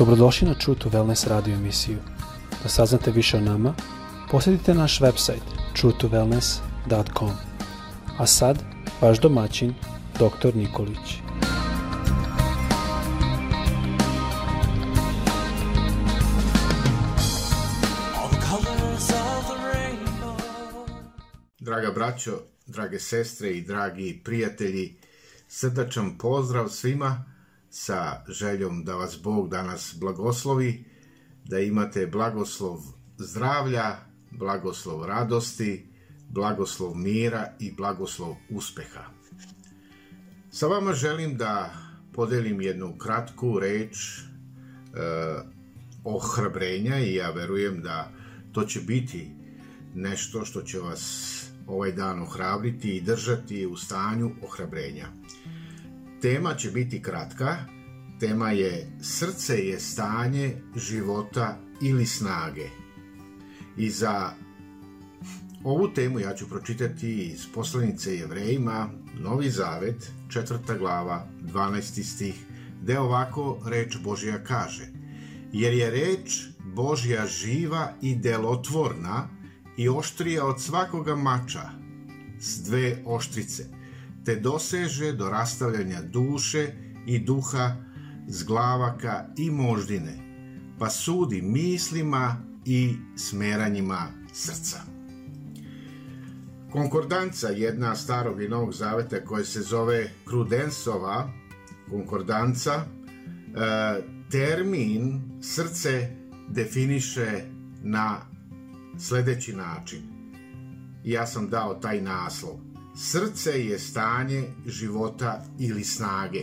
Dobrodošli na True to Wellness radio emisiju. Da saznate više o nama, posjetite naš website truetowellness.com. A sad, vaš domaćin, dr. Nikolić. Draga braćo, drage sestre i dragi prijatelji, srdačan pozdrav svima sa željom da vas Bog danas blagoslovi, da imate blagoslov zdravlja, blagoslov radosti, blagoslov mira i blagoslov uspeha. Sa vama želim da podelim jednu kratku reč e, ohrabrenja i ja verujem da to će biti nešto što će vas ovaj dan ohrabriti i držati u stanju ohrabrenja. Tema će biti kratka, tema je srce je stanje života ili snage. I za ovu temu ja ću pročitati iz poslanice Jevrejima, Novi Zavet, četvrta glava, 12. stih, gde ovako reč Božja kaže Jer je reč Božja živa i delotvorna i oštrija od svakoga mača s dve oštrice – te doseže do rastavljanja duše i duha, zglavaka i moždine, pa sudi mislima i smeranjima srca. Konkordanca, jedna starog i novog zaveta koja se zove Krudensova konkordanca, e, termin srce definiše na sledeći način. Ja sam dao taj naslov – Srce je stanje života ili snage.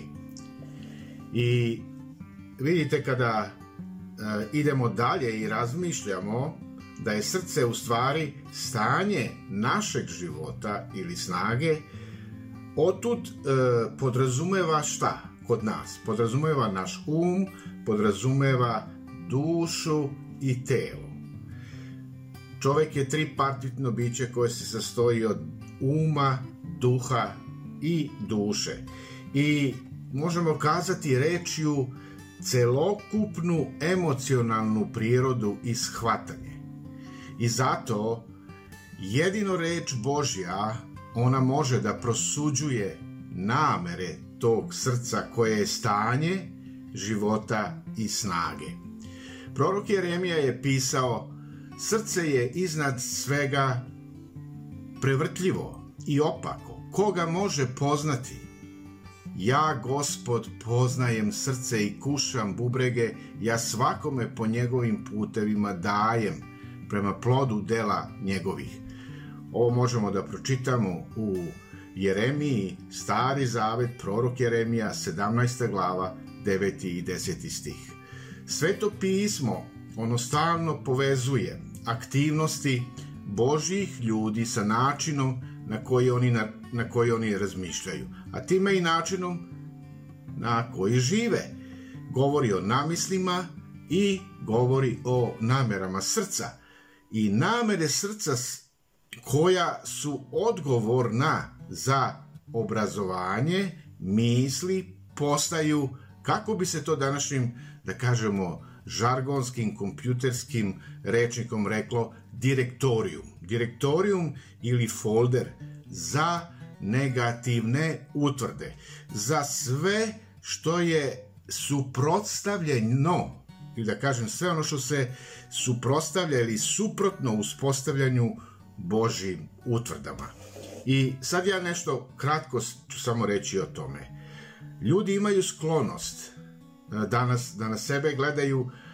I vidite kada e, idemo dalje i razmišljamo da je srce u stvari stanje našeg života ili snage, otud e, podrazumeva šta kod nas? Podrazumeva naš um, podrazumeva dušu i telo. Čovek je tripartitno biće koje se sastoji od uma, duha i duše. I možemo kazati rečju celokupnu emocionalnu prirodu i shvatanje. I zato jedino reč Božja ona može da prosuđuje namere tog srca koje je stanje života i snage. Prorok Jeremija je pisao Srce je iznad svega prevrtljivo i opako. Koga može poznati? Ja, gospod, poznajem srce i kušam bubrege, ja svakome po njegovim putevima dajem prema plodu dela njegovih. Ovo možemo da pročitamo u Jeremiji, stari zavet, prorok Jeremija, 17. glava, 9. i 10. stih. Sveto pismo, ono stalno povezuje aktivnosti Božih ljudi sa načinom na koji oni, na, na koji oni razmišljaju, a time i načinom na koji žive. Govori o namislima i govori o namerama srca. I namere srca koja su odgovorna za obrazovanje, misli, postaju, kako bi se to današnjim, da kažemo, žargonskim, kompjuterskim rečnikom reklo direktorijum. Direktorijum ili folder za negativne utvrde. Za sve što je suprotstavljeno ili da kažem sve ono što se suprotstavlja ili suprotno uspostavljanju Božim utvrdama. I sad ja nešto kratko ću samo reći o tome. Ljudi imaju sklonost danas, da na sebe gledaju e,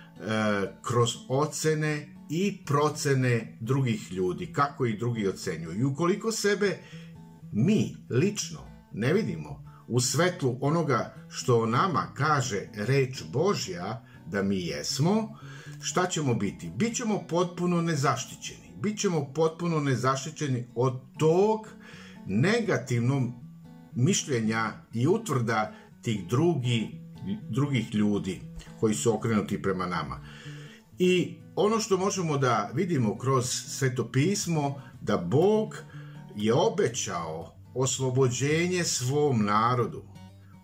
kroz ocene i procene drugih ljudi, kako i drugi ocenjuju. I ukoliko sebe mi lično ne vidimo u svetlu onoga što nama kaže reč Božja da mi jesmo, šta ćemo biti? Bićemo potpuno nezaštićeni. Bićemo potpuno nezaštićeni od tog negativnog mišljenja i utvrda tih drugi, drugih ljudi koji su okrenuti prema nama. I ono što možemo da vidimo kroz svetopismo, da Bog je obećao oslobođenje svom narodu.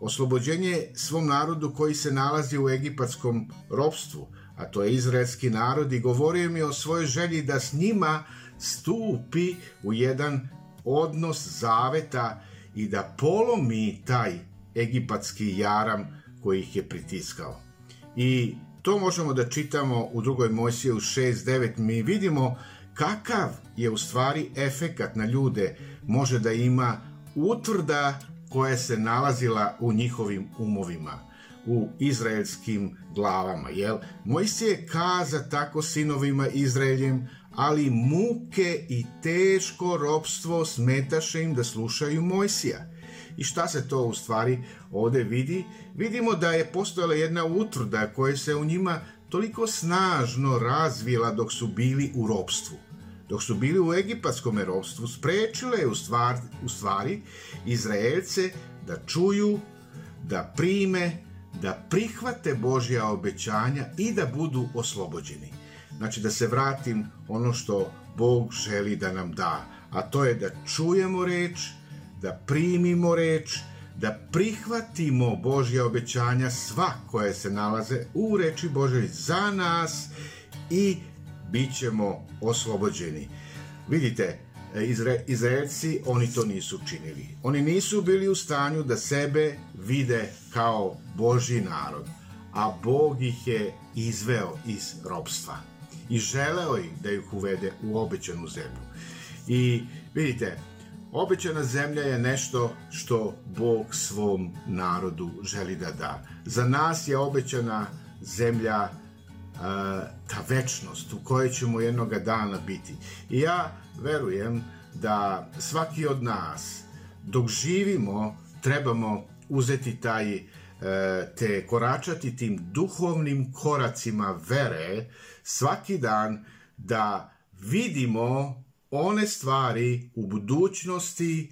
oslobođenje svom narodu koji se nalazi u egipatskom ropstvu, a to je izraelski narod i govorio mi o svojoj želji da s njima stupi u jedan odnos zaveta i da polomi taj egipatski jaram koji ih je pritiskao. I to možemo da čitamo u drugoj Mojsije u 6.9. Mi vidimo kakav je u stvari efekat na ljude može da ima utvrda koja se nalazila u njihovim umovima, u izraelskim glavama, jel? Mojsije kaza tako sinovima Izraeljem, ali muke i teško ropstvo smetaše im da slušaju Mojsija. I šta se to u stvari ovde vidi? Vidimo da je postojala jedna utvrda koja se u njima toliko snažno razvila dok su bili u ropstvu. Dok su bili u egipatskom ropstvu, sprečile je u stvari, u stvari Izraelce da čuju, da prime, da prihvate Božja obećanja i da budu oslobođeni. Znači da se vratim ono što Bog želi da nam da, a to je da čujemo reč, da primimo reč, da prihvatimo Božja obećanja sva koje se nalaze u reči Božoj za nas i bit ćemo oslobođeni. Vidite, Izra Izraelci, oni to nisu činili. Oni nisu bili u stanju da sebe vide kao Božji narod, a Bog ih je izveo iz robstva i želeo ih da ih uvede u obećanu zemlju. I vidite, Obećana zemlja je nešto što Bog svom narodu želi da da. Za nas je obećana zemlja uh, ta večnost u kojoj ćemo jednoga dana biti. I ja verujem da svaki od nas dok živimo trebamo uzeti taj uh, te koračati tim duhovnim koracima vere svaki dan da vidimo one stvari u budućnosti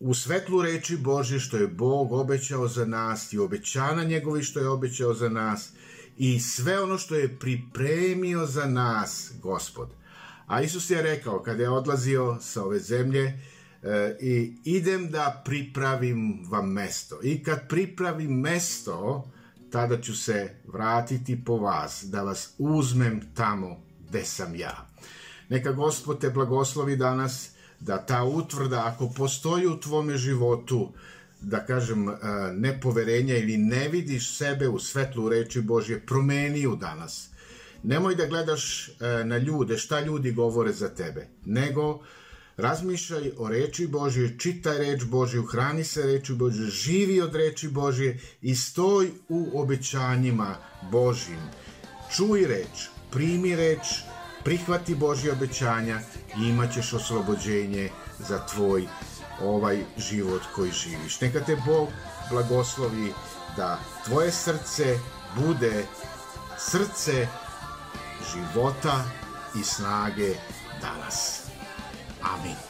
u svetlu reči Bože što je Bog obećao za nas i obećana njegovi što je obećao za nas i sve ono što je pripremio za nas Gospod. A Isus je rekao kada je odlazio sa ove zemlje e, i idem da pripravim vam mesto. I kad pripravim mesto, tada ću se vratiti po vas, da vas uzmem tamo gde sam ja. Neka Gospod te blagoslovi danas da ta utvrda, ako postoji u tvome životu, da kažem, e, nepoverenja ili ne vidiš sebe u svetlu reči Božje, promeni ju danas. Nemoj da gledaš e, na ljude, šta ljudi govore za tebe, nego razmišljaj o reči Božje, čitaj reč Božju, hrani se reči Božje, živi od reči Božje i stoj u obećanjima Božjim. Čuj reč, primi reč, prihvati Božje obećanja i imaćeš oslobođenje za tvoj ovaj život koji živiš. Neka te Bog blagoslovi da tvoje srce bude srce života i snage danas. Amin.